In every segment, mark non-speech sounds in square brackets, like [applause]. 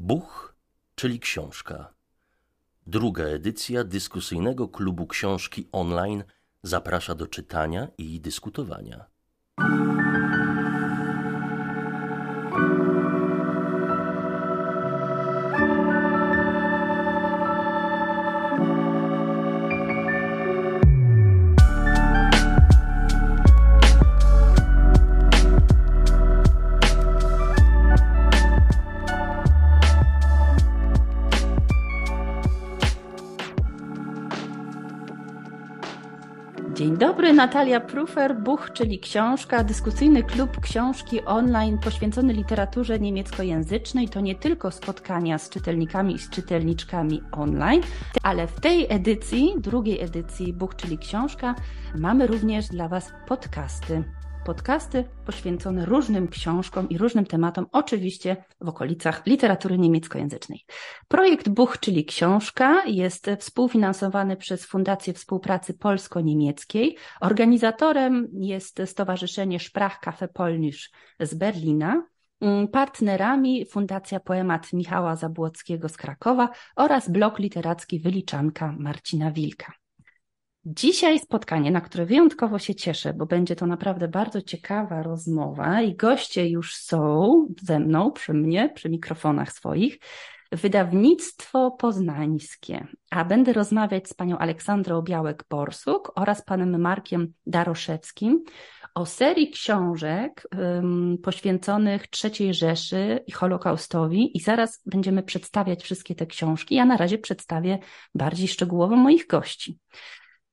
Buch, czyli książka. Druga edycja dyskusyjnego klubu książki online zaprasza do czytania i dyskutowania. Natalia Prufer, Buch, czyli książka, dyskusyjny klub książki online poświęcony literaturze niemieckojęzycznej. To nie tylko spotkania z czytelnikami i z czytelniczkami online, ale w tej edycji, drugiej edycji Buch, czyli książka, mamy również dla Was podcasty podcasty poświęcone różnym książkom i różnym tematom, oczywiście w okolicach literatury niemieckojęzycznej. Projekt Buch, czyli książka, jest współfinansowany przez Fundację Współpracy Polsko-Niemieckiej. Organizatorem jest Stowarzyszenie Sprachcafé Polnisch z Berlina. Partnerami Fundacja Poemat Michała Zabłockiego z Krakowa oraz blok literacki Wyliczanka Marcina Wilka. Dzisiaj spotkanie, na które wyjątkowo się cieszę, bo będzie to naprawdę bardzo ciekawa rozmowa i goście już są ze mną, przy mnie, przy mikrofonach swoich. Wydawnictwo Poznańskie, a będę rozmawiać z panią Aleksandrą Białek-Borsuk oraz panem Markiem Daroszewskim o serii książek um, poświęconych III Rzeszy i Holokaustowi i zaraz będziemy przedstawiać wszystkie te książki. Ja na razie przedstawię bardziej szczegółowo moich gości.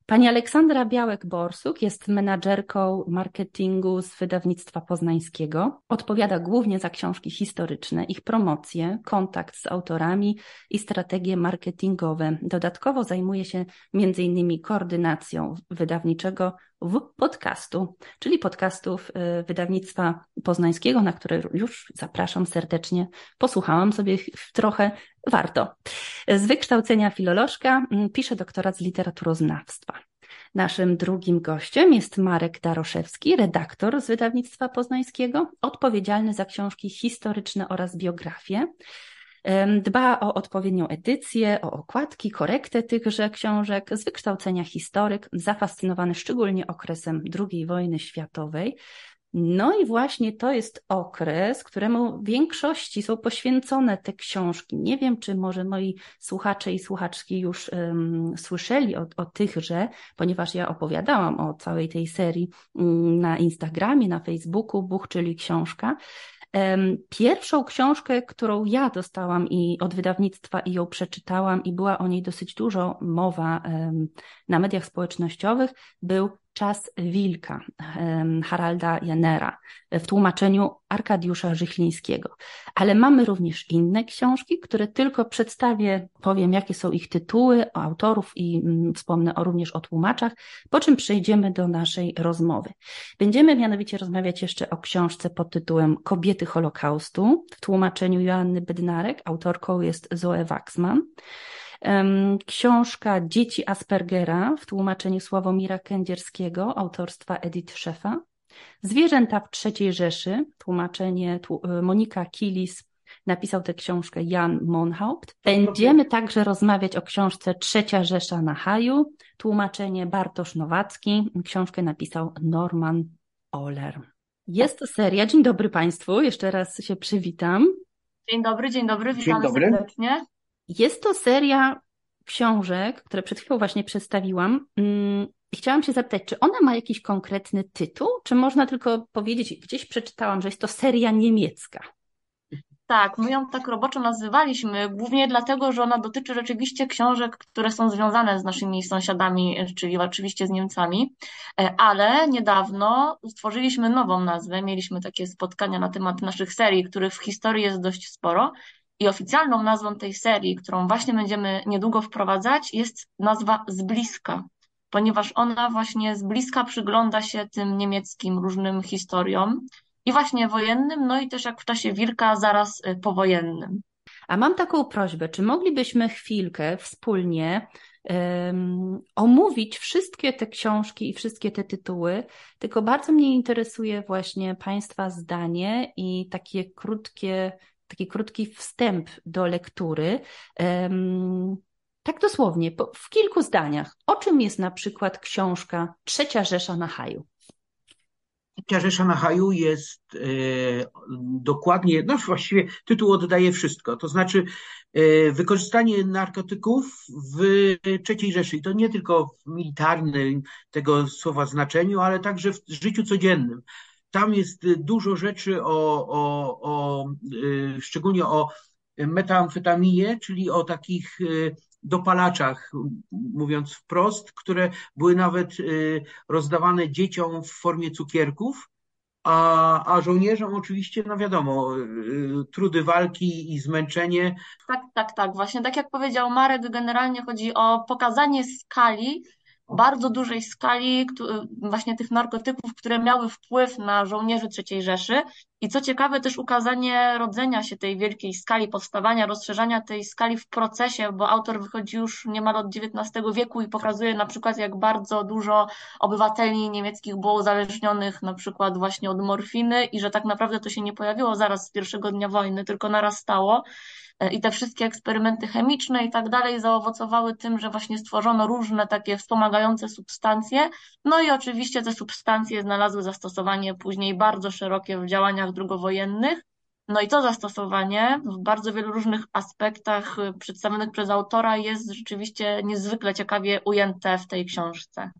Pani Aleksandra Białek-Borsuk jest menadżerką marketingu z wydawnictwa poznańskiego. Odpowiada głównie za książki historyczne, ich promocję, kontakt z autorami i strategie marketingowe. Dodatkowo zajmuje się m.in. koordynacją wydawniczego w podcastu, czyli podcastów y, wydawnictwa poznańskiego, na które już zapraszam serdecznie. Posłuchałam sobie trochę, warto. Z wykształcenia filolożka mm, pisze doktorat z literaturoznawstwa. Naszym drugim gościem jest Marek Daroszewski, redaktor z wydawnictwa poznańskiego, odpowiedzialny za książki historyczne oraz biografię. Dba o odpowiednią edycję, o okładki, korektę tychże książek, z wykształcenia historyk, zafascynowany szczególnie okresem II wojny światowej. No i właśnie to jest okres, któremu w większości są poświęcone te książki. Nie wiem, czy może moi słuchacze i słuchaczki już um, słyszeli o, o tychże, ponieważ ja opowiadałam o całej tej serii um, na Instagramie, na Facebooku, Buch, czyli książka. Pierwszą książkę, którą ja dostałam i od wydawnictwa i ją przeczytałam i była o niej dosyć dużo mowa na mediach społecznościowych, był Czas Wilka Haralda Janera w tłumaczeniu Arkadiusza Żychlińskiego. Ale mamy również inne książki, które tylko przedstawię, powiem jakie są ich tytuły, o autorów i mm, wspomnę również o tłumaczach, po czym przejdziemy do naszej rozmowy. Będziemy mianowicie rozmawiać jeszcze o książce pod tytułem Kobiety Holokaustu w tłumaczeniu Joanny Bednarek, autorką jest Zoe Waxman. Książka Dzieci Aspergera w tłumaczeniu Sławomira Kędzierskiego, autorstwa Edith Szefa. Zwierzęta w III Rzeszy, tłumaczenie e, Monika Kilis, napisał tę książkę Jan Monhaupt. Będziemy także rozmawiać o książce Trzecia Rzesza na Haju, tłumaczenie Bartosz Nowacki, książkę napisał Norman Oler. Jest to seria, dzień dobry Państwu, jeszcze raz się przywitam. Dzień dobry, dzień dobry, witamy dzień dobry. serdecznie. Jest to seria książek, które przed chwilą właśnie przedstawiłam. Mm, chciałam się zapytać, czy ona ma jakiś konkretny tytuł, czy można tylko powiedzieć, gdzieś przeczytałam, że jest to seria niemiecka? Tak, my ją tak roboczo nazywaliśmy, głównie dlatego, że ona dotyczy rzeczywiście książek, które są związane z naszymi sąsiadami, czyli oczywiście z Niemcami, e, ale niedawno stworzyliśmy nową nazwę, mieliśmy takie spotkania na temat naszych serii, których w historii jest dość sporo i oficjalną nazwą tej serii, którą właśnie będziemy niedługo wprowadzać, jest nazwa Z bliska, ponieważ ona właśnie z bliska przygląda się tym niemieckim różnym historiom i właśnie wojennym, no i też jak w czasie Wilka, zaraz y, powojennym. A mam taką prośbę, czy moglibyśmy chwilkę wspólnie um, omówić wszystkie te książki i wszystkie te tytuły, tylko bardzo mnie interesuje właśnie Państwa zdanie i takie krótkie taki krótki wstęp do lektury. Tak dosłownie, w kilku zdaniach. O czym jest na przykład książka Trzecia Rzesza na Haju? Trzecia Rzesza na Haju jest e, dokładnie, no właściwie tytuł oddaje wszystko, to znaczy e, wykorzystanie narkotyków w III Rzeszy. I to nie tylko w militarnym tego słowa znaczeniu, ale także w życiu codziennym. Tam jest dużo rzeczy o, o, o e, szczególnie o metamfetaminie, czyli o takich dopalaczach, mówiąc wprost, które były nawet y, rozdawane dzieciom w formie cukierków, a, a żołnierzom oczywiście, no wiadomo, y, trudy walki i zmęczenie. Tak, tak, tak. Właśnie tak jak powiedział Marek, generalnie chodzi o pokazanie skali bardzo dużej skali właśnie tych narkotyków, które miały wpływ na żołnierzy III Rzeszy. I co ciekawe, też ukazanie rodzenia się tej wielkiej skali, powstawania, rozszerzania tej skali w procesie, bo autor wychodzi już niemal od XIX wieku i pokazuje na przykład, jak bardzo dużo obywateli niemieckich było uzależnionych na przykład właśnie od morfiny i że tak naprawdę to się nie pojawiło zaraz z pierwszego dnia wojny, tylko narastało. E, i te wszystkie eksperymenty chemiczne i tak dalej zaowocowały tym, że właśnie stworzono różne takie wspomagające substancje. No i oczywiście te substancje znalazły zastosowanie później bardzo szerokie w działaniach drugowojennych. No i to zastosowanie w bardzo wielu różnych aspektach e, przedstawionych przez autora jest rzeczywiście niezwykle ciekawie ujęte w tej książce.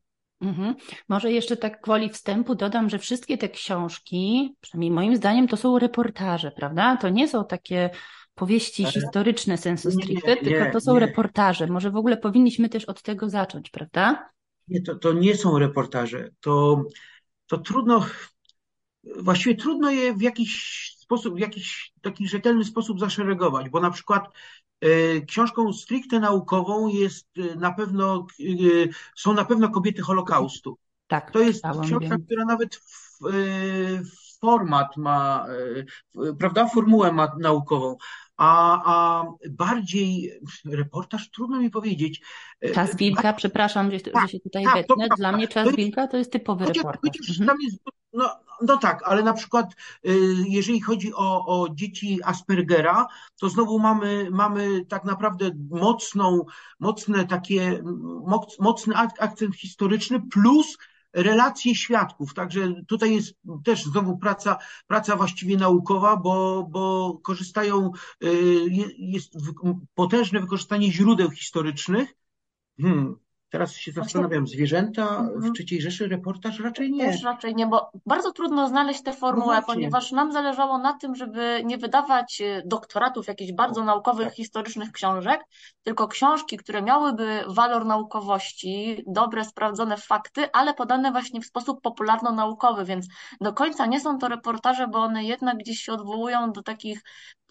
Mhm. Może jeszcze tak gwoli wstępu dodam, że wszystkie te książki, przynajmniej moim zdaniem, to są reportaże, prawda? To nie są takie powieści historyczne sensu stricte, tylko to są nie. reportaże. Może w ogóle powinniśmy też od tego zacząć, prawda? Nie, to, to nie są reportaże. To, to trudno, właściwie trudno je w jakiś sposób, w jakiś taki rzetelny sposób zaszeregować, bo na przykład e, książką stricte naukową jest e, na pewno, e, są na pewno kobiety Holokaustu. Tak, to jest książka, wiem. która nawet w, w format ma, prawda, formułę ma naukową a, a bardziej reportaż, trudno mi powiedzieć. E, czas Wilka, przepraszam, że, tak, że się tutaj tak, wetnę. Dla mnie czas to Wilka to jest typowy chociaż, reportaż. Chociaż mhm. jest, no, no tak, ale na przykład y, jeżeli chodzi o, o dzieci Aspergera, to znowu mamy, mamy tak naprawdę mocną, mocne takie, mocny akcent historyczny plus relacje świadków. Także tutaj jest też znowu praca, praca właściwie naukowa, bo, bo korzystają, y, jest potężne wykorzystanie źródeł historycznych. Hmm. Teraz się zastanawiam, zwierzęta w mhm. III Rzeszy reportaż raczej nie. Też raczej nie, bo bardzo trudno znaleźć tę formułę, no ponieważ nam zależało na tym, żeby nie wydawać y, doktoratów jakichś bardzo naukowych, tak. historycznych książek, tylko książki, które miałyby walor naukowości, dobre, sprawdzone fakty, ale podane właśnie w sposób popularno-naukowy, więc do końca nie są to reportaże, bo one jednak gdzieś się odwołują do takich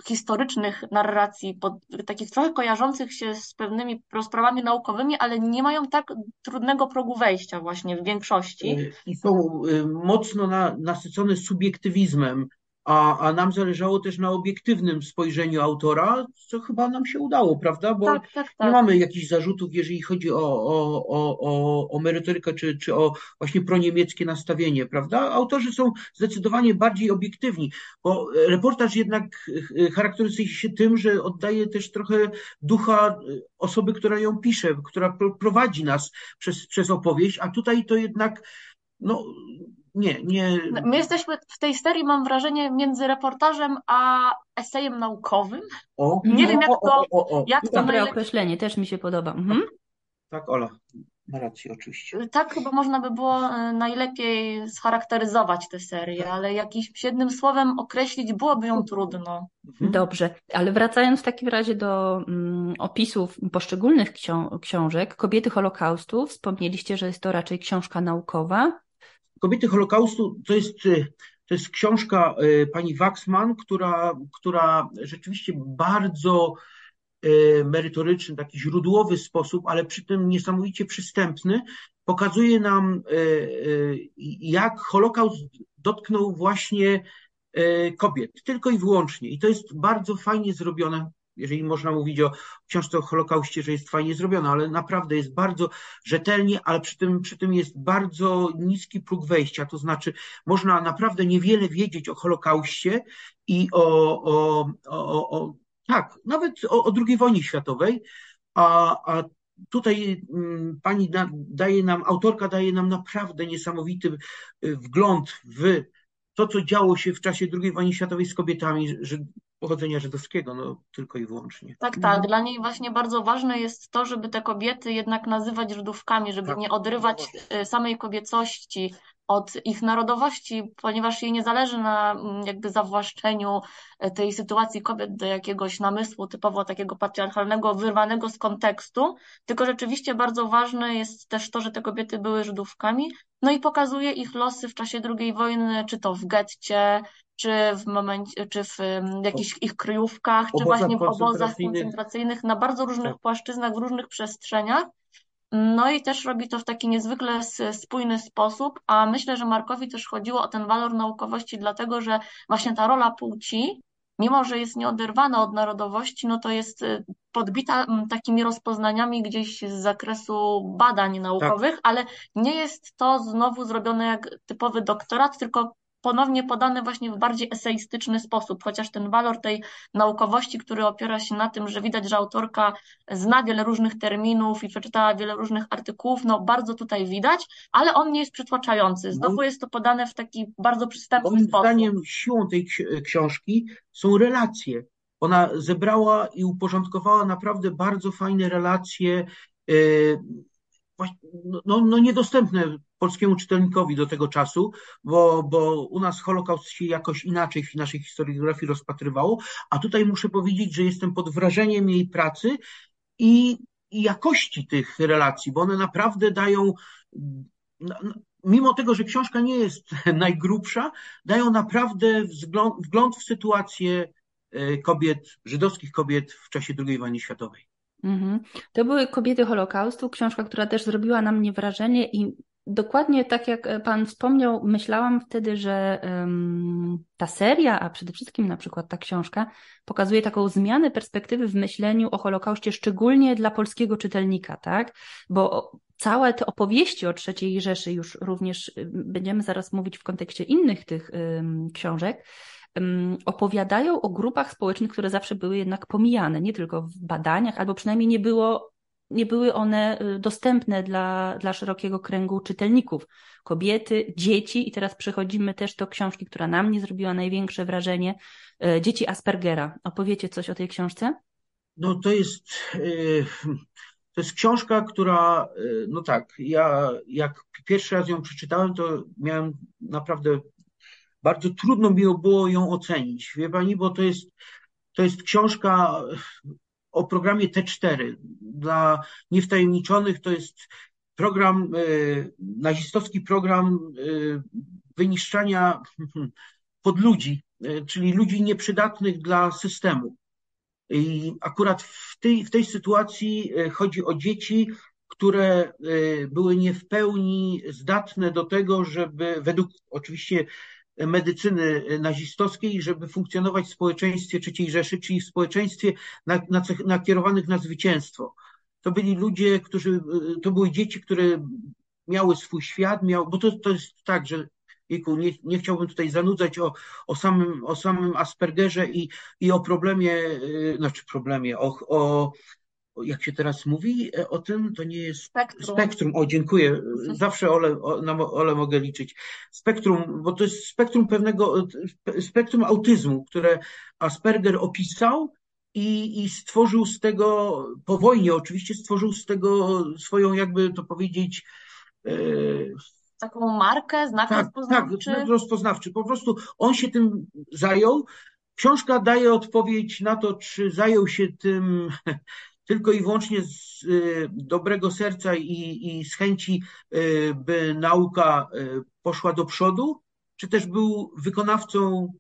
historycznych narracji, pod, takich trochę kojarzących się z pewnymi rozprawami naukowymi, ale nie mają tak trudnego progu wejścia właśnie w większości. I są y, mocno na, nasycone subiektywizmem, a, a nam zależało też na obiektywnym spojrzeniu autora, co chyba nam się udało, prawda? Bo tak, tak, tak. nie mamy jakichś zarzutów, jeżeli chodzi o, o, o, o, o merytorykę czy, czy o właśnie proniemieckie nastawienie, prawda? Autorzy są zdecydowanie bardziej obiektywni, bo reportaż jednak charakteryzuje się tym, że oddaje też trochę ducha osoby, która ją pisze, która prowadzi nas przez, przez opowieść, a tutaj to jednak no, nie, nie. My jesteśmy w tej serii, mam wrażenie, między reportażem a esejem naukowym. O, nie wiem, jak to. O, o, jak to Dobre najlepiej... określenie, też mi się podoba. Mhm. Tak, Ola. Ma rację, oczywiście. Tak, chyba można by było e, najlepiej scharakteryzować tę serię, ale jakimś jednym słowem określić byłoby ją trudno. Mhm. Dobrze, ale wracając w takim razie do mm, opisów poszczególnych książek, Kobiety Holokaustu, wspomnieliście, że jest to raczej książka naukowa. Kobiety Holokaustu to jest, y, to jest książka y, pani Waxman, która, która rzeczywiście bardzo y, merytoryczny, taki źródłowy sposób, ale przy tym niesamowicie przystępny, pokazuje nam, jak Holokaust dotknął właśnie kobiet, tylko i wyłącznie. I to jest bardzo fajnie zrobione. Jeżeli można mówić o książce o Holokauście, że jest fajnie zrobiona, ale naprawdę jest bardzo rzetelnie, ale przy tym, przy tym jest bardzo niski próg wejścia, to znaczy można naprawdę niewiele wiedzieć o Holokauście i o, o, o, o tak, nawet o, o II wojnie światowej, a, a tutaj mm, pani daje nam, autorka daje nam naprawdę niesamowity y, wgląd w to, co działo się w czasie II wojny światowej z kobietami, że pochodzenia żydowskiego, no tylko i wyłącznie. Tak, tak. Dla niej właśnie bardzo ważne jest to, żeby te kobiety jednak nazywać Żydówkami, żeby tak. nie odrywać y, samej kobiecości od ich narodowości, ponieważ jej nie zależy na mm, jakby zawłaszczeniu e, tej sytuacji kobiet do jakiegoś namysłu typowo takiego patriarchalnego, wyrwanego z kontekstu, tylko rzeczywiście bardzo ważne jest też to, że te kobiety były Żydówkami, no i pokazuje ich losy w czasie II wojny, czy to w getcie, czy w momencie, czy w jakichś ich kryjówkach, czy właśnie w obozach koncentracyjnych, na bardzo różnych tak. płaszczyznach, w różnych przestrzeniach. No i też robi to w taki niezwykle spójny sposób, a myślę, że Markowi też chodziło o ten walor naukowości, dlatego że właśnie ta rola płci, mimo że jest nieoderwana od narodowości, no to jest y, podbita takimi rozpoznaniami gdzieś z zakresu badań naukowych, tak. ale nie jest to znowu zrobione jak typowy doktorat, tylko ponownie podane właśnie w bardziej eseistyczny sposób, chociaż ten walor tej naukowości, który opiera się na tym, że widać, że autorka zna wiele różnych terminów i przeczytała wiele różnych artykułów, no bardzo tutaj widać, ale on nie jest przytłaczający. Znowu jest to podane w taki bardzo przystępny Moim sposób. Moim zdaniem siłą tej książki są relacje. Ona zebrała i uporządkowała naprawdę bardzo fajne relacje, yy, no, no niedostępne polskiemu czytelnikowi do tego czasu, bo, bo u nas Holokaust się jakoś inaczej w naszej historiografii rozpatrywało, a tutaj muszę powiedzieć, że jestem pod wrażeniem jej pracy i, i jakości tych relacji, bo one naprawdę dają, mimo tego, że książka nie jest [laughs] najgrubsza, dają naprawdę wgląd w sytuację e, kobiet, żydowskich kobiet w czasie II wojny światowej. Mhm. To były Kobiety Holokaustu, książka, która też zrobiła na mnie wrażenie i dokładnie tak jak Pan wspomniał, myślałam wtedy, że um, ta seria, a przede wszystkim na przykład ta książka, pokazuje taką zmianę perspektywy w myśleniu o Holokauście, szczególnie dla polskiego czytelnika, tak? Bo całe te opowieści o III Rzeszy, już również będziemy zaraz mówić w kontekście innych tych książek, opowiadają o grupach społecznych, które zawsze były jednak pomijane, nie tylko w badaniach, albo przynajmniej nie było nie były one y, dostępne dla, dla szerokiego kręgu czytelników. Kobiety, dzieci, i teraz przechodzimy też do książki, która na mnie zrobiła największe wrażenie, y, Dzieci Aspergera. Opowiecie coś o tej książce? No to jest, y, to jest książka, która, no tak, ja jak pierwszy raz ją przeczytałem, to miałem naprawdę bardzo trudno mi było ją ocenić, wie pani, bo to jest, to jest książka o programie T4. Dla niewtajemniczonych to jest program, e, nazistowski program e, wyniszczania podludzi, e, czyli ludzi nieprzydatnych dla systemu. I akurat w tej, w tej sytuacji chodzi o dzieci, które były nie w pełni zdatne do tego, żeby według oczywiście medycyny nazistowskiej, żeby funkcjonować w społeczeństwie III Rzeszy, czyli w społeczeństwie nakierowanych na zwycięstwo. To byli ludzie, którzy, to były dzieci, które miały swój świat, miał, bo to, to jest tak, że Jejku, nie, nie chciałbym tutaj zanudzać o, o, samym, o samym Aspergerze i, i o problemie, yy, znaczy problemie, o, o jak się teraz mówi e, o tym, to nie jest spektrum. spektrum. O, dziękuję. Zawsze Ole, na Ole mogę liczyć. Spektrum, bo to jest spektrum pewnego, spektrum autyzmu, które Asperger opisał i, i stworzył z tego, po wojnie oczywiście, stworzył z tego swoją, jakby to powiedzieć, e, taką markę, znak tak, rozpoznawczy. Tak, znak rozpoznawczy. Po prostu on się tym zajął. Książka daje odpowiedź na to, czy zajął się tym [laughs] tylko i wyłącznie z y, dobrego serca i, i z chęci, y, by nauka y, poszła do przodu, czy też był wykonawcą,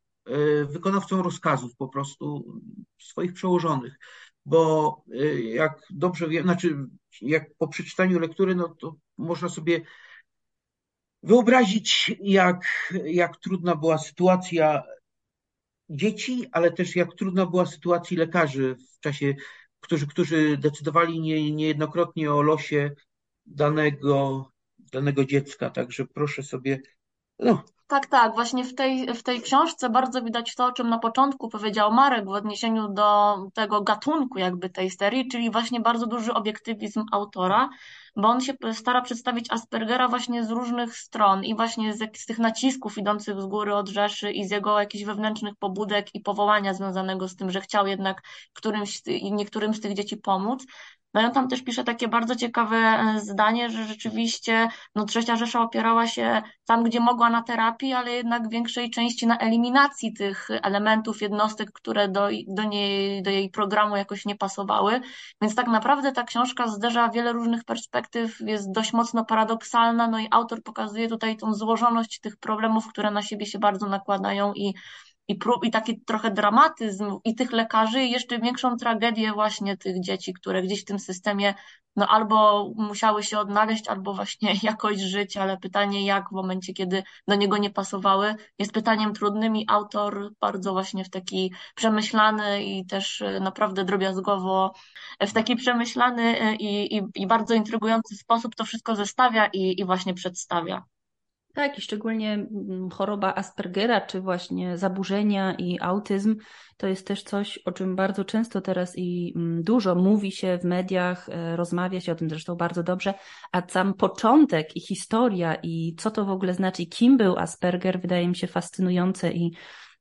wykonawcą rozkazów po prostu swoich przełożonych. Bo jak dobrze wiem, znaczy jak po przeczytaniu lektury, no to można sobie wyobrazić, jak, jak trudna była sytuacja dzieci, ale też jak trudna była sytuacja lekarzy w czasie, którzy, którzy decydowali nie, niejednokrotnie o losie danego, danego dziecka. Także proszę sobie, no, tak, tak. Właśnie w tej, w tej książce bardzo widać to, o czym na początku powiedział Marek w odniesieniu do tego gatunku jakby tej serii, czyli właśnie bardzo duży obiektywizm autora, bo on się stara przedstawić Aspergera właśnie z różnych stron i właśnie z, z tych nacisków idących z góry od Rzeszy i z jego jakichś wewnętrznych pobudek i powołania związanego z tym, że chciał jednak którymś, niektórym z tych dzieci pomóc. No i on tam też pisze takie bardzo ciekawe e, zdanie, że rzeczywiście no, Trzecia Rzesza opierała się tam, gdzie mogła na terapii, ale jednak w większej części na eliminacji tych elementów, jednostek, które do, do, niej, do jej programu jakoś nie pasowały. Więc tak naprawdę ta książka zderza wiele różnych perspektyw, jest dość mocno paradoksalna, no i autor pokazuje tutaj tą złożoność tych problemów, które na siebie się bardzo nakładają i i, prób, i taki trochę dramatyzm i tych lekarzy, i jeszcze większą tragedię właśnie tych dzieci, które gdzieś w tym systemie no albo musiały się odnaleźć, albo właśnie [laughs] jakoś żyć, ale pytanie jak w momencie, kiedy do niego nie pasowały, jest pytaniem trudnym i autor bardzo właśnie w taki przemyślany i też e, naprawdę drobiazgowo, w taki przemyślany e, i, i, i bardzo intrygujący sposób to wszystko zestawia i, i właśnie przedstawia. Tak, i szczególnie mm, choroba Aspergera, czy właśnie zaburzenia i autyzm, to jest też coś, o czym bardzo często teraz i mm, dużo mówi się w mediach, e, rozmawia się o tym zresztą bardzo dobrze, a sam początek i historia i co to w ogóle znaczy, kim był Asperger, wydaje mi się fascynujące i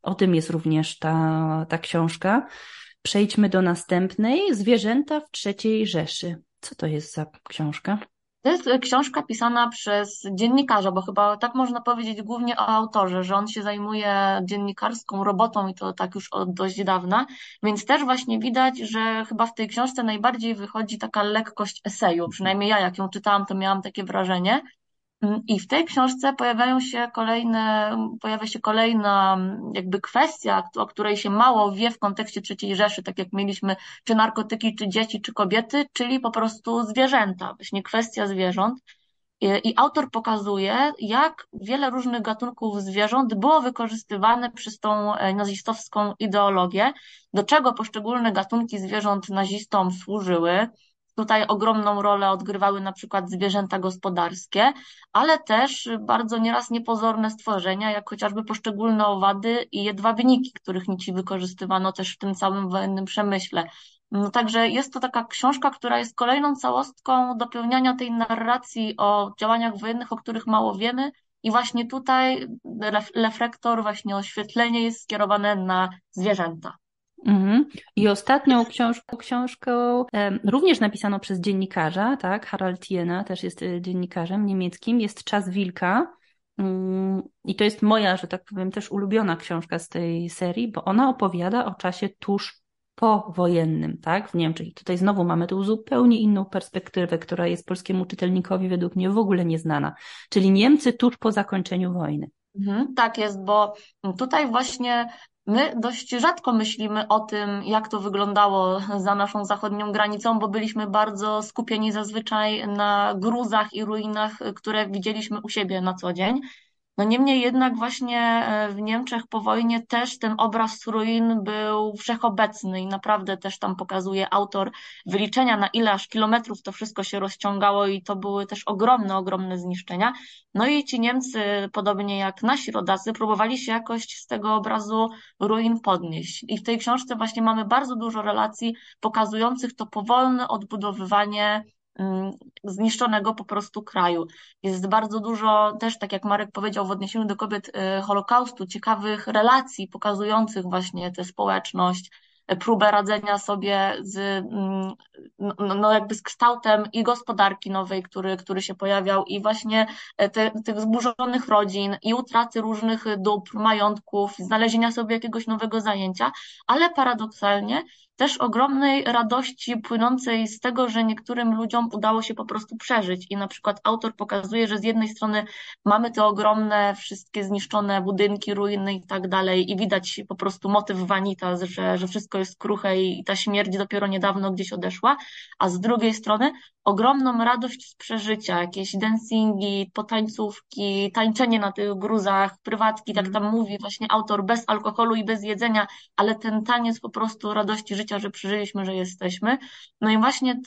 o tym jest również ta, ta książka. Przejdźmy do następnej. Zwierzęta w trzeciej Rzeszy. Co to jest za książka? To jest e, książka pisana przez dziennikarza, bo chyba tak można powiedzieć głównie o autorze, że on się zajmuje dziennikarską robotą i to tak już od dość dawna, więc też właśnie widać, że chyba w tej książce najbardziej wychodzi taka lekkość eseju, przynajmniej ja jak ją czytałam, to miałam takie wrażenie, I w tej książce pojawiają się kolejne, pojawia się kolejna jakby kwestia, o której się mało wie w kontekście III Rzeszy, tak jak mieliśmy czy narkotyki, czy dzieci, czy kobiety, czyli po prostu zwierzęta, właśnie kwestia zwierząt. I autor pokazuje, jak wiele różnych gatunków zwierząt było wykorzystywane przez tą e, nazistowską ideologię, do czego poszczególne gatunki zwierząt nazistom służyły, Tutaj ogromną rolę odgrywały na przykład zwierzęta gospodarskie, ale też bardzo nieraz niepozorne stworzenia, jak chociażby poszczególne owady i jedwabniki, których nici wykorzystywano też w tym całym wojennym przemyśle. No, także jest to taka książka, która jest kolejną całostką dopełniania tej narracji o działaniach wojennych, o których mało wiemy. I właśnie tutaj reflektor, właśnie oświetlenie jest skierowane na zwierzęta. Mhm. I ostatnią książką, książką również napisaną przez dziennikarza, tak, Harald Jena też jest e, dziennikarzem niemieckim, jest Czas Wilka. Mm, I to jest moja, że tak powiem, też ulubiona książka z tej serii, bo ona opowiada o czasie tuż powojennym, tak, w Niemczech. I tutaj znowu mamy tu zupełnie inną perspektywę, która jest polskiemu czytelnikowi według mnie w ogóle nieznana. Czyli Niemcy tuż po zakończeniu wojny. Mhm, tak jest, bo tutaj właśnie My dość rzadko myślimy o tym, jak to wyglądało za naszą zachodnią granicą, bo byliśmy bardzo skupieni zazwyczaj na gruzach i ruinach, które widzieliśmy u siebie na co dzień. No niemniej jednak właśnie e, w Niemczech po wojnie też ten obraz ruin był wszechobecny i naprawdę też tam pokazuje autor wyliczenia na ile aż kilometrów to wszystko się rozciągało i to były też ogromne, ogromne zniszczenia. No i ci Niemcy, podobnie jak nasi rodacy, próbowali się jakoś z tego obrazu ruin podnieść. I w tej książce właśnie mamy bardzo dużo relacji pokazujących to powolne odbudowywanie zniszczonego po prostu kraju. Jest bardzo dużo też, tak jak Marek powiedział, w odniesieniu do kobiet y, Holokaustu, ciekawych relacji pokazujących właśnie tę społeczność, y, próbę radzenia sobie z, mm, no, no, jakby z kształtem i gospodarki nowej, który, który się pojawiał i właśnie e, te, tych zburzonych rodzin i utraty różnych dóbr, majątków, znalezienia sobie jakiegoś nowego zajęcia, ale paradoksalnie też ogromnej radości płynącej z tego, że niektórym ludziom udało się po prostu przeżyć. I na przykład autor pokazuje, że z jednej strony mamy te ogromne, wszystkie zniszczone budynki, ruiny i tak dalej, i widać po prostu motyw Vanitas, że, że wszystko jest kruche i ta śmierć dopiero niedawno gdzieś odeszła, a z drugiej strony ogromną radość z przeżycia, jakieś dancingi, potańcówki, tańczenie na tych gruzach, prywatki, tak tam mówi właśnie autor, bez alkoholu i bez jedzenia, ale ten taniec po prostu radości życia, że przeżyliśmy, że jesteśmy. No i właśnie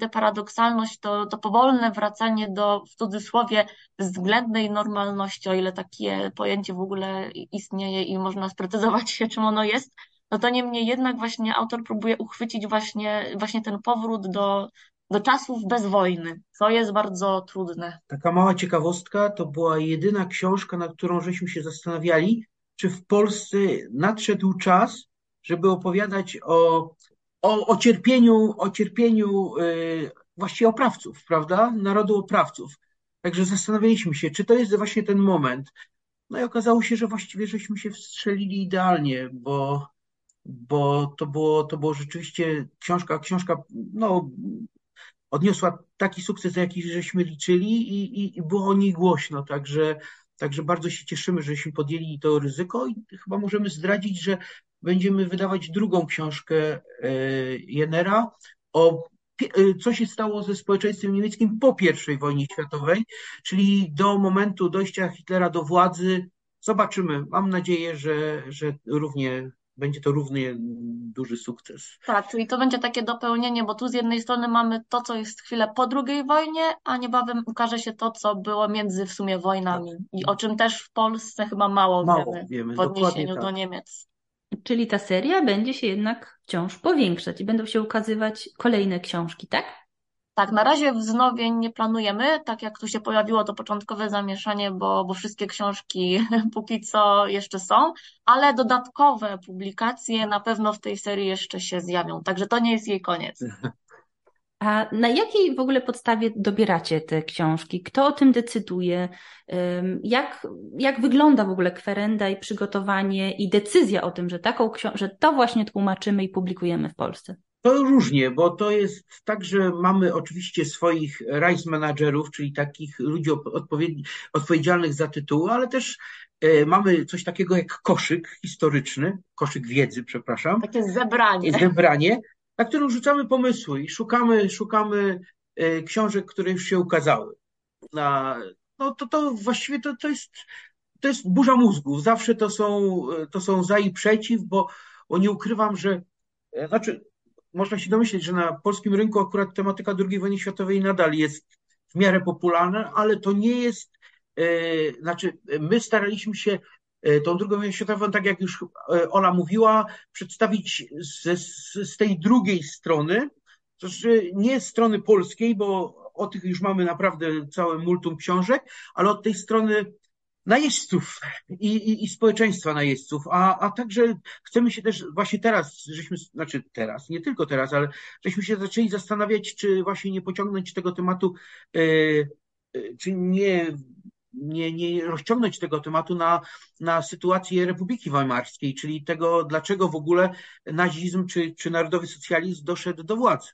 te paradoksalność, to, to powolne wracanie do, w cudzysłowie, względnej normalności, o ile takie pojęcie w ogóle istnieje i można sprecyzować się, czym ono jest, no to niemniej jednak właśnie autor próbuje uchwycić właśnie, właśnie ten powrót do, do czasów bez wojny, co jest bardzo trudne. Taka mała ciekawostka, to była jedyna książka, na którą żeśmy się zastanawiali, czy w Polsce nadszedł czas, żeby opowiadać o, o, o cierpieniu, o cierpieniu yy, właściwie oprawców, prawda? Narodu oprawców. Także zastanawialiśmy się, czy to jest właśnie ten moment. No i okazało się, że właściwie żeśmy się wstrzelili idealnie, bo, bo to było, to było rzeczywiście książka, książka, no, odniosła taki sukces, jaki żeśmy liczyli i, i, i było o niej głośno, także, także bardzo się cieszymy, żeśmy podjęli to ryzyko i chyba możemy zdradzić, że będziemy wydawać drugą książkę e, Jenera o e, co się stało ze społeczeństwem niemieckim po I wojnie światowej, czyli do momentu dojścia Hitlera do władzy. Zobaczymy. Mam nadzieję, że, że równie będzie to równie duży sukces. Tak, czyli to będzie takie dopełnienie, bo tu z jednej strony mamy to, co jest chwilę po II wojnie, a niebawem ukaże się to, co było między w sumie wojnami tak. i o czym też w Polsce chyba mało, mało wiemy, wiemy w odniesieniu tak. do Niemiec. Czyli ta seria będzie się jednak wciąż powiększać i będą się ukazywać kolejne książki, tak? Tak, na razie wznowień nie planujemy, tak jak tu się pojawiło to początkowe zamieszanie, bo, bo wszystkie książki [laughs] póki co jeszcze są, ale dodatkowe publikacje na pewno w tej serii jeszcze się zjawią, także to nie jest jej koniec. [laughs] A na jakiej w ogóle podstawie dobieracie te książki? Kto o tym decyduje? Jak, jak wygląda w ogóle kwerenda i przygotowanie i decyzja o tym, że taką że to właśnie tłumaczymy i publikujemy w Polsce? To różnie, bo to jest tak, że mamy oczywiście swoich rights managerów, czyli takich ludzi odpowiedzialnych za tytuły, ale też e, mamy coś takiego jak koszyk historyczny, koszyk wiedzy, przepraszam. Takie zebranie. Zebranie, na którym rzucamy pomysły i szukamy, szukamy e, książek, które już się ukazały. No to, to właściwie to, to, jest, to jest burza mózgów. Zawsze to są, to są za i przeciw, bo, bo nie ukrywam, że e, znaczy można się domyśleć, że na polskim rynku akurat tematyka II wojny światowej nadal jest w miarę popularna, ale to nie jest, e, znaczy my staraliśmy się e, tą II wojnę światową, tak jak już e, Ola mówiła, przedstawić z, z tej drugiej strony, to znaczy nie z strony polskiej, bo o tych już mamy naprawdę całe multum książek, ale od tej strony najeźdźców i, i, i społeczeństwa najeźdźców, a, a także chcemy się też właśnie teraz, żeśmy, znaczy teraz, nie tylko teraz, ale żeśmy się zaczęli zastanawiać, czy właśnie nie pociągnąć tego tematu, e, e, czy nie, nie, nie rozciągnąć tego tematu na, na sytuację Republiki Weimarskiej, czyli tego, dlaczego w ogóle nazizm czy, czy narodowy socjalizm doszedł do władzy.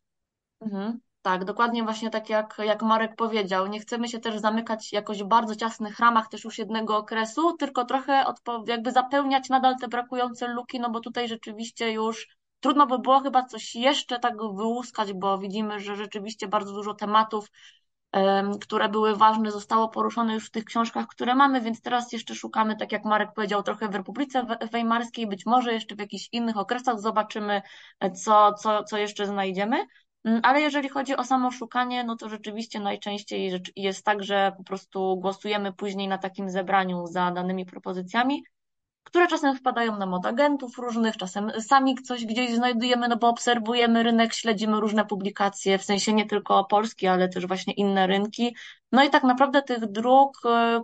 Mhm. Tak, dokładnie właśnie tak jak, jak Marek powiedział. Nie chcemy się też zamykać jakoś w bardzo ciasnych ramach też już jednego okresu, tylko trochę jakby zapełniać nadal te brakujące luki, no bo tutaj rzeczywiście już trudno by było chyba coś jeszcze tak wyłuskać, bo widzimy, że rzeczywiście bardzo dużo tematów, które były ważne, zostało poruszone już w tych książkach, które mamy, więc teraz jeszcze szukamy, tak jak Marek powiedział, trochę w Republice Weimarskiej, być może jeszcze w jakichś innych okresach zobaczymy, co, co, co jeszcze znajdziemy. Mm, ale jeżeli chodzi o samo szukanie, no to rzeczywiście najczęściej jest tak, że po prostu głosujemy później na takim zebraniu za danymi propozycjami, które czasem wpadają nam od agentów różnych, czasem sami coś gdzieś znajdujemy, no bo obserwujemy rynek, śledzimy różne publikacje, w sensie nie tylko polski, ale też właśnie inne rynki. No i tak naprawdę tych dróg e,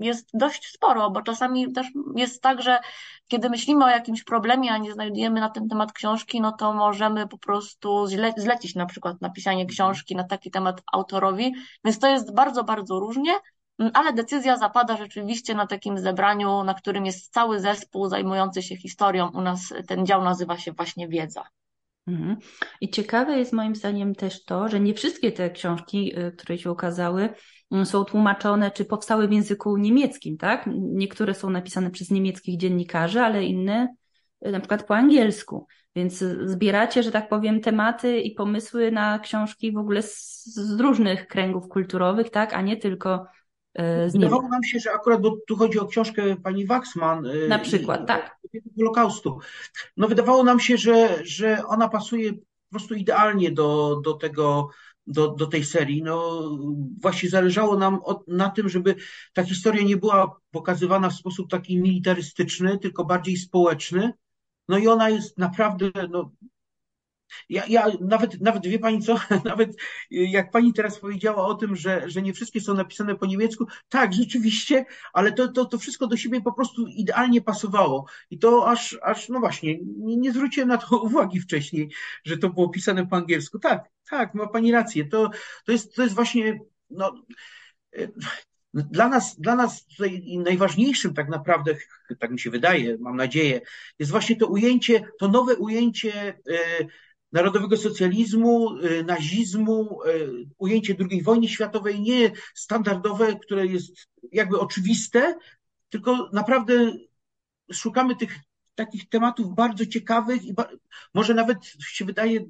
jest dość sporo, bo czasami też jest tak, że kiedy myślimy o jakimś problemie, a nie znajdujemy na ten temat książki, no to możemy po prostu zle zlecić na przykład napisanie książki na taki temat autorowi, więc to jest bardzo, bardzo różnie, ale decyzja zapada rzeczywiście na takim zebraniu, na którym jest cały zespół zajmujący się historią. U nas ten dział nazywa się właśnie Wiedza. Mhm. I ciekawe jest moim zdaniem też to, że nie wszystkie te książki, y, które się ukazały, mm, są tłumaczone czy powstały w języku niemieckim, tak? Niektóre są napisane przez niemieckich dziennikarzy, ale inne y, na przykład po angielsku. Więc zbieracie, że tak powiem, tematy i pomysły na książki w ogóle z, z różnych kręgów kulturowych, tak? A nie tylko y, z Wydawało nam się, że akurat, bo tu chodzi o książkę pani Waxman. Na przykład, i, tak. Holokaustu. No wydawało nam się, że, że ona pasuje po prostu idealnie do, do tego, do, do tej serii. No, właśnie zależało nam od, na tym, żeby ta historia nie była pokazywana w sposób taki militarystyczny, tylko bardziej społeczny. No i ona jest naprawdę no, ja, ja nawet, nawet wie pani co, [laughs] nawet jak pani teraz powiedziała o tym, że, że nie wszystkie są napisane po niemiecku, tak, rzeczywiście, ale to, to, to wszystko do siebie po prostu idealnie pasowało. I to aż, aż no właśnie, nie, nie zwróciłem na to [laughs] uwagi wcześniej, że to było pisane po angielsku. Tak, tak, ma pani rację. To, to, jest, to jest właśnie, no, dla nas, dla nas najważniejszym tak naprawdę, tak mi się wydaje, mam nadzieję, jest właśnie to ujęcie, to nowe ujęcie e, narodowego socjalizmu, y, nazizmu, y, ujęcie II wojny światowej, nie standardowe, które jest jakby oczywiste, tylko naprawdę szukamy tych takich tematów bardzo ciekawych i może nawet się wydaje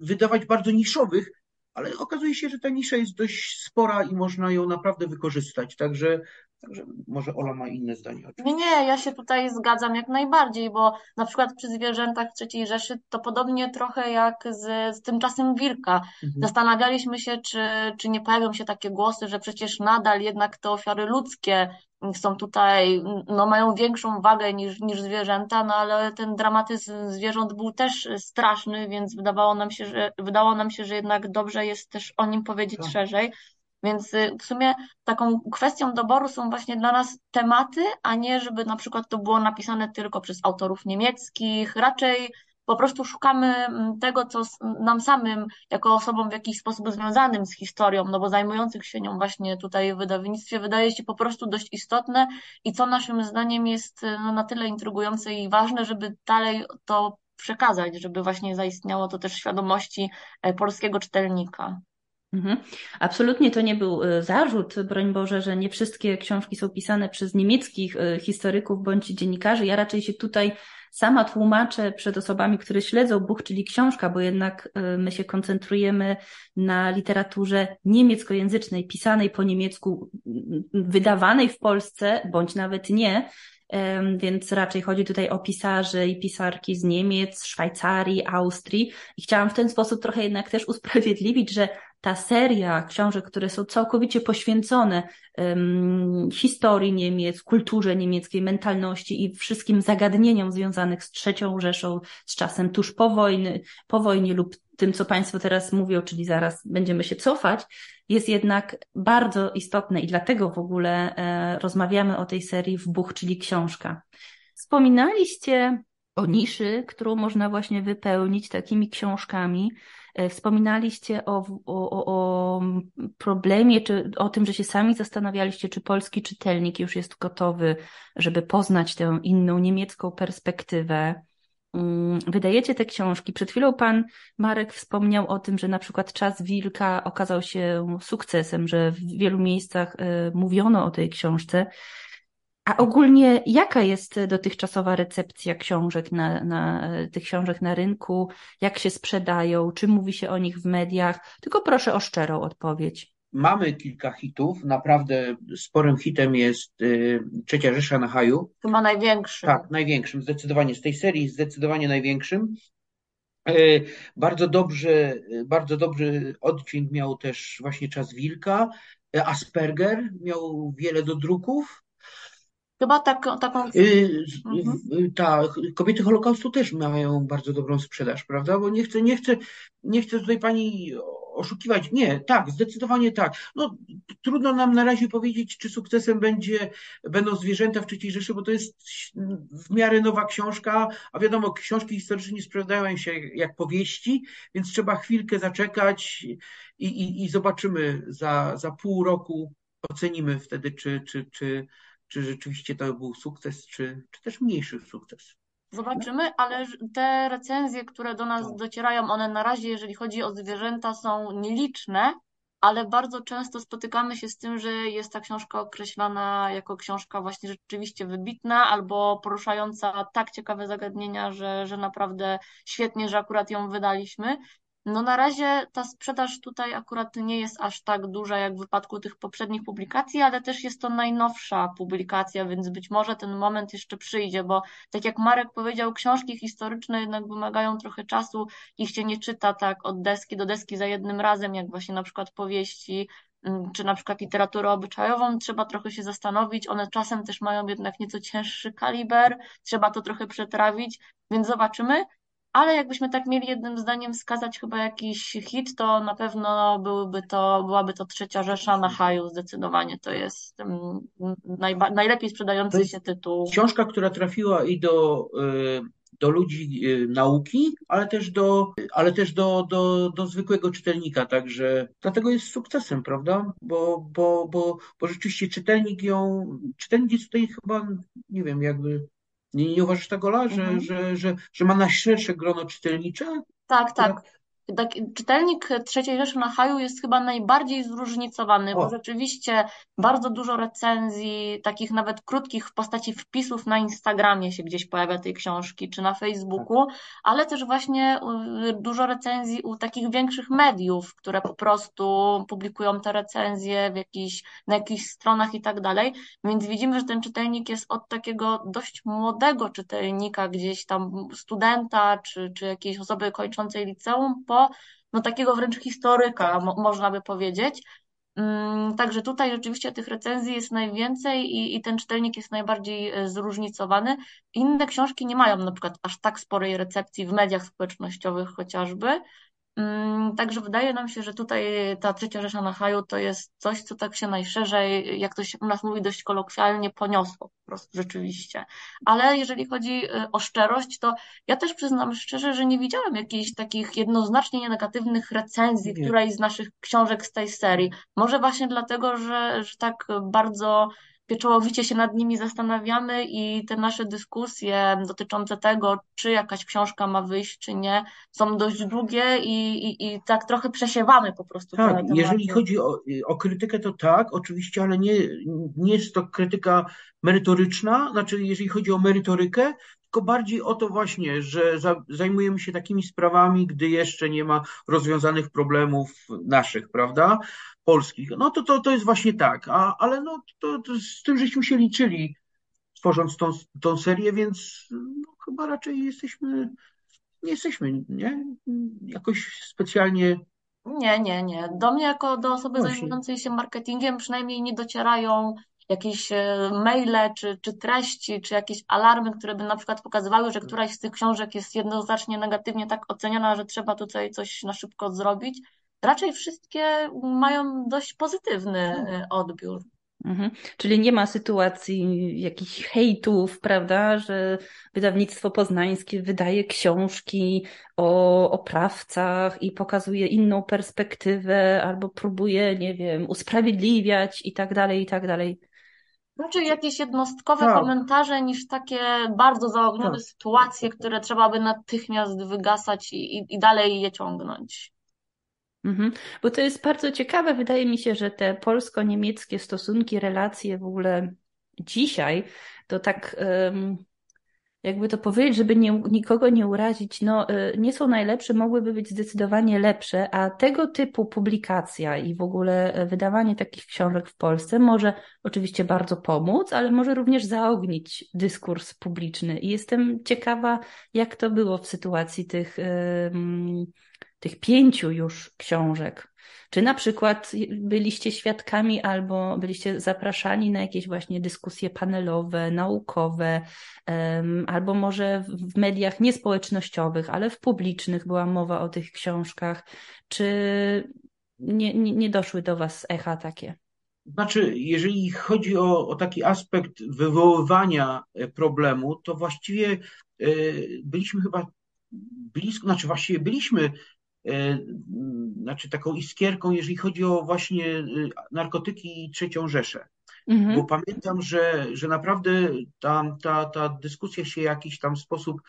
wydawać bardzo niszowych, ale okazuje się, że ta nisza jest dość spora i można ją naprawdę wykorzystać. Także Także może Ola ma inne zdanie. Nie, nie, ja się tutaj zgadzam jak najbardziej, bo na przykład przy zwierzętach III Rzeszy to podobnie trochę jak z, z tymczasem Wilka. Mhm. Zastanawialiśmy się, czy, czy nie pojawią się takie głosy, że przecież nadal jednak te ofiary ludzkie są tutaj, no mają większą wagę niż, niż zwierzęta, no ale ten dramatyzm zwierząt był też straszny, więc wydawało nam się, że, wydało nam się, że jednak dobrze jest też o nim powiedzieć tak. szerzej. Więc y, w sumie taką kwestią doboru są właśnie dla nas tematy, a nie żeby na przykład to było napisane tylko przez autorów niemieckich. Raczej po prostu szukamy mm, tego, co nam samym, jako osobom w jakiś sposób związanym z historią, no bo zajmujących się nią właśnie tutaj w wydawnictwie, wydaje się po prostu dość istotne i co naszym zdaniem jest y, no, na tyle intrygujące i ważne, żeby dalej to przekazać, żeby właśnie zaistniało to też w świadomości e, polskiego czytelnika. Mhm. Absolutnie to nie był e, zarzut, broń Boże, że nie wszystkie książki są pisane przez niemieckich e, historyków bądź dziennikarzy. Ja raczej się tutaj sama tłumaczę przed osobami, które śledzą Buch, czyli książka, bo jednak e, my się koncentrujemy na literaturze niemieckojęzycznej, pisanej po niemiecku, wydawanej w Polsce, bądź nawet nie, więc raczej chodzi tutaj o pisarzy i pisarki z Niemiec, Szwajcarii, Austrii. I chciałam w ten sposób trochę jednak też usprawiedliwić, że ta seria książek, które są całkowicie poświęcone um, historii Niemiec, kulturze niemieckiej, mentalności i wszystkim zagadnieniom związanych z trzecią Rzeszą, z czasem tuż po wojny, po wojnie lub tym, co Państwo teraz mówią, czyli zaraz będziemy się cofać, jest jednak bardzo istotne i dlatego w ogóle e, rozmawiamy o tej serii w Buch, czyli książka. Wspominaliście o niszy, którą można właśnie wypełnić takimi książkami. E, wspominaliście o, o, o problemie, czy o tym, że się sami zastanawialiście, czy polski czytelnik już jest gotowy, żeby poznać tę inną niemiecką perspektywę. Mm, wydajecie te książki. Przed chwilą pan Marek wspomniał o tym, że na przykład Czas Wilka okazał się sukcesem, że w wielu miejscach e, mówiono o tej książce. A ogólnie jaka jest dotychczasowa recepcja książek na, na, tych książek na rynku? Jak się sprzedają? Czy mówi się o nich w mediach? Tylko proszę o szczerą odpowiedź. Mamy kilka hitów. Naprawdę sporym hitem jest y, Trzecia Rzesza na Haju. Chyba największym. Tak, największym. Zdecydowanie z tej serii zdecydowanie największym. Y, bardzo dobrze, bardzo dobry oddźwięk miał też właśnie Czas Wilka. Asperger miał wiele dodruków. Chyba tak, taką. Yy, mhm. Tak, kobiety Holokaustu też mają bardzo dobrą sprzedaż, prawda? Bo nie chcę, nie chcę, nie chcę tutaj pani oszukiwać. Nie, tak, zdecydowanie tak. No, trudno nam na razie powiedzieć, czy sukcesem będzie, będą zwierzęta w III Rzeszy, bo to jest w miarę nowa książka, a wiadomo, książki historyczne nie sprzedają się jak powieści, więc trzeba chwilkę zaczekać i, i, i zobaczymy za, za pół roku, ocenimy wtedy, czy, czy, czy, czy rzeczywiście to był sukces, czy, czy też mniejszy sukces. Zobaczymy, ale te recenzje, które do nas docierają, one na razie, jeżeli chodzi o zwierzęta, są nieliczne, ale bardzo często spotykamy się z tym, że jest ta książka określana jako książka właśnie rzeczywiście wybitna albo poruszająca tak ciekawe zagadnienia, że, że naprawdę świetnie, że akurat ją wydaliśmy. No na razie ta sprzedaż tutaj akurat nie jest aż tak duża jak w wypadku tych poprzednich publikacji, ale też jest to najnowsza publikacja, więc być może ten moment jeszcze przyjdzie, bo tak jak Marek powiedział, książki historyczne jednak wymagają trochę czasu, ich się nie czyta tak od deski do deski za jednym razem, jak właśnie na przykład powieści, mm, czy na przykład literaturę obyczajową, trzeba trochę się zastanowić, one czasem też mają jednak nieco cięższy kaliber, trzeba to trochę przetrawić, więc zobaczymy ale jakbyśmy tak mieli jednym zdaniem wskazać chyba jakiś hit, to na pewno byłby to, byłaby to Trzecia Rzesza na haju, zdecydowanie to jest mm, najba, najlepiej sprzedający się tytuł. Książka, która trafiła i do, y, do ludzi y, nauki, ale też do, ale też do, do, do zwykłego czytelnika, także dlatego jest sukcesem, prawda? Bo, bo, bo, bo rzeczywiście czytelnik ją, czytelnik jest tutaj chyba, nie wiem, jakby nie, nie uważasz tego, Ola, że, mhm. że, że, że ma najszersze grono czytelnicze? Tak, tak tak, czytelnik trzeciej Rzeszy na Haju jest chyba najbardziej zróżnicowany, o. bo rzeczywiście bardzo dużo recenzji, takich nawet krótkich w postaci wpisów na Instagramie się gdzieś pojawia tej książki, czy na Facebooku, tak. ale też właśnie y, dużo recenzji u takich większych mediów, które po prostu publikują te recenzje w jakiś, na jakichś stronach i tak dalej, więc widzimy, że ten czytelnik jest od takiego dość młodego czytelnika, gdzieś tam studenta, czy, czy jakiejś osoby kończącej liceum, po no takiego wręcz historyka, mo można by powiedzieć. Mm, także tutaj rzeczywiście tych recenzji jest najwięcej i, i, ten czytelnik jest najbardziej e, zróżnicowany. Inne książki nie mają na przykład aż tak sporej recepcji w mediach społecznościowych chociażby, także wydaje nam się, że tutaj ta trzecia Rzesza na haju to jest coś, co tak się najszerzej, jak to się u nas mówi dość kolokwialnie, poniosło po prostu rzeczywiście. Ale jeżeli chodzi y, o szczerość, to ja też przyznam szczerze, że nie widziałem jakichś takich jednoznacznie negatywnych recenzji nie. którejś z naszych książek z tej serii. Może właśnie dlatego, że, że tak bardzo pieczołowicie się nad nimi zastanawiamy i te nasze dyskusje dotyczące tego, czy jakaś książka ma wyjść, czy nie, są dość długie i, i, i tak trochę przesiewamy po prostu. Tak, jeżeli chodzi o, o krytykę, to tak, oczywiście, ale nie, nie jest to krytyka merytoryczna, znaczy jeżeli chodzi o merytorykę, tylko bardziej o to właśnie, że zajmujemy się takimi sprawami, gdy jeszcze nie ma rozwiązanych problemów naszych, prawda? Polskich. No to, to, to jest właśnie tak, A, ale no, to, to z tym żeśmy się liczyli, tworząc tą, tą serię, więc no, chyba raczej jesteśmy, nie jesteśmy, nie? Jakoś specjalnie. Nie, nie, nie. Do mnie, jako do osoby Właśnie. zajmującej się marketingiem, przynajmniej nie docierają jakieś e, maile, czy, czy treści, czy jakieś alarmy, które by na przykład pokazywały, że któraś z tych książek jest jednoznacznie negatywnie tak oceniana, że trzeba tutaj coś na szybko zrobić raczej wszystkie mają dość pozytywny hmm. odbiór. Mhm. Czyli nie ma sytuacji jakichś hejtów, prawda, że wydawnictwo poznańskie wydaje książki o oprawcach i pokazuje inną perspektywę, albo próbuje, nie wiem, usprawiedliwiać i tak dalej, i tak dalej. Raczej jakieś jednostkowe tak. komentarze niż takie bardzo zaognione tak. sytuacje, które trzeba by natychmiast wygasać i, i, i dalej je ciągnąć. Mhm. Bo to jest bardzo ciekawe. Wydaje mi się, że te polsko-niemieckie stosunki, relacje w ogóle dzisiaj, to tak. jakby to powiedzieć, żeby nie, nikogo nie urazić, no y, nie są najlepsze, mogłyby być zdecydowanie lepsze, a tego typu publikacja i w ogóle e, wydawanie takich książek w Polsce może oczywiście bardzo pomóc, ale może również zaognić dyskurs publiczny. I jestem ciekawa, jak to było w sytuacji tych tych pięciu już książek. Czy na przykład byliście świadkami albo byliście zapraszani na jakieś właśnie dyskusje panelowe, naukowe, albo może w mediach niespołecznościowych, ale w publicznych była mowa o tych książkach. Czy nie, nie, nie doszły do Was echa takie? Znaczy, jeżeli chodzi o, o taki aspekt wywoływania e, problemu, to właściwie e, byliśmy chyba blisko, znaczy właściwie byliśmy znaczy taką iskierką, jeżeli chodzi o właśnie e, narkotyki i trzecią Rzeszę. mhm. bo pamiętam, że, że naprawdę ta, ta, ta dyskusja się w jakiś tam sposób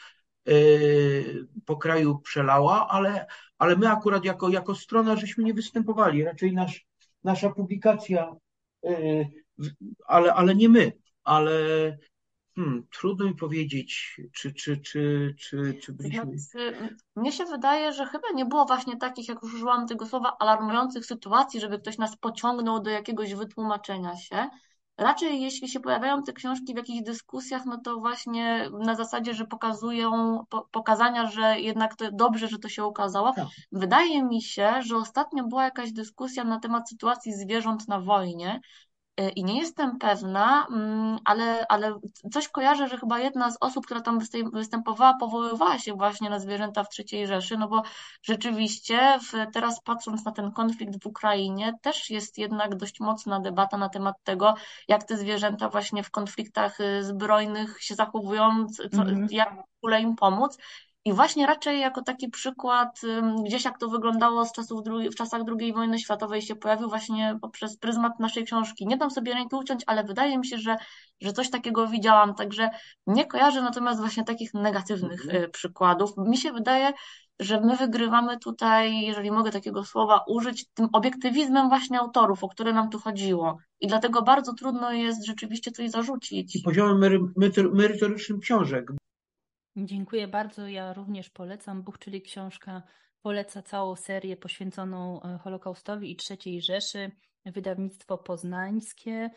po kraju przelała, ale, ale my akurat jako, jako strona żeśmy nie występowali. Raczej nasz, nasza publikacja, ale, ale nie my, ale Hmm, trudno mi powiedzieć, czy, czy, czy, czy, czy byliśmy. Znaczy, mnie się wydaje, że chyba nie było właśnie takich, jak już użyłam tego słowa, alarmujących sytuacji, żeby ktoś nas pociągnął do jakiegoś wytłumaczenia się. Raczej jeśli się pojawiają te książki w jakichś dyskusjach, no to właśnie na zasadzie, że pokazują po, pokazania, że jednak to dobrze, że to się ukazało. Tak. Wydaje mi się, że ostatnio była jakaś dyskusja na temat sytuacji zwierząt na wojnie I nie jestem pewna, mm, ale, ale coś kojarzę, że chyba jedna z osób, która tam występowała, powoływała się właśnie na zwierzęta w III Rzeszy, no bo rzeczywiście w, teraz patrząc na ten konflikt w Ukrainie, też jest jednak dość mocna debata na temat tego, jak te zwierzęta właśnie w konfliktach y, zbrojnych się zachowują, co, mm -hmm. jak w ogóle im pomóc. I właśnie raczej jako taki przykład, gdzieś jak to wyglądało z czasów w czasach II wojny światowej się pojawił właśnie poprzez pryzmat naszej książki. Nie dam sobie ręki uciąć, ale wydaje mi się, że, że coś takiego widziałam, także nie kojarzę natomiast właśnie takich negatywnych mhm. y, przykładów. Mi się wydaje, że my wygrywamy tutaj, jeżeli mogę takiego słowa użyć, tym obiektywizmem właśnie autorów, o które nam tu chodziło. I dlatego bardzo trudno jest rzeczywiście coś zarzucić. I poziomem merytorycznym książek, Dziękuję bardzo. Ja również polecam Buch, czyli książka poleca całą serię poświęconą e, Holokaustowi i III Rzeszy, wydawnictwo poznańskie.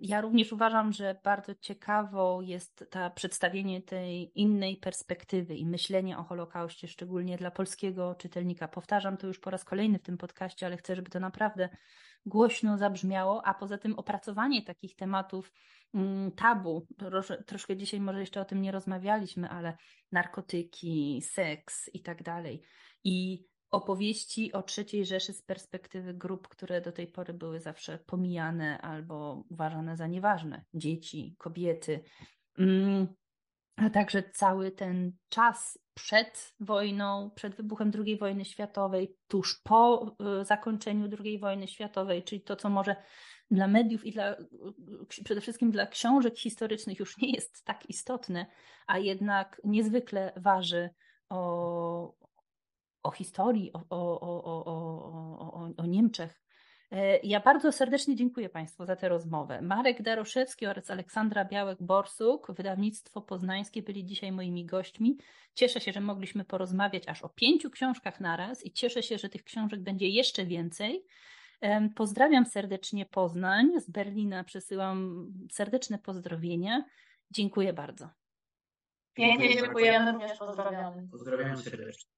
Ja również uważam, że bardzo ciekawą jest ta przedstawienie tej innej perspektywy i myślenie o Holokauście, szczególnie dla polskiego czytelnika. Powtarzam to już po raz kolejny w tym podcaście, ale chcę, żeby to naprawdę głośno zabrzmiało, a poza tym opracowanie takich tematów mm, tabu, troszkę dzisiaj może jeszcze o tym nie rozmawialiśmy, ale narkotyki, seks i tak dalej. I opowieści o III Rzeszy z perspektywy grup, które do tej pory były zawsze pomijane albo uważane za nieważne. Dzieci, kobiety. Mm, a także cały ten czas przed wojną, przed wybuchem II wojny światowej, tuż po y, zakończeniu II wojny światowej, czyli to, co może dla mediów i dla, przede wszystkim dla książek historycznych już nie jest tak istotne, a jednak niezwykle waży o, o historii, o, o, o, o, o Niemczech. E, ja bardzo serdecznie dziękuję Państwu za tę rozmowę. Marek Daroszewski oraz Aleksandra Białek-Borsuk, wydawnictwo poznańskie, byli dzisiaj moimi gośćmi. Cieszę się, że mogliśmy porozmawiać aż o pięciu książkach naraz i cieszę się, że tych książek będzie jeszcze więcej. Pozdrawiam serdecznie Poznań. Z Berlina przesyłam serdeczne pozdrowienia. Dziękuję bardzo. Pięknie dziękujemy, również pozdrawiamy. Pozdrawiam serdecznie.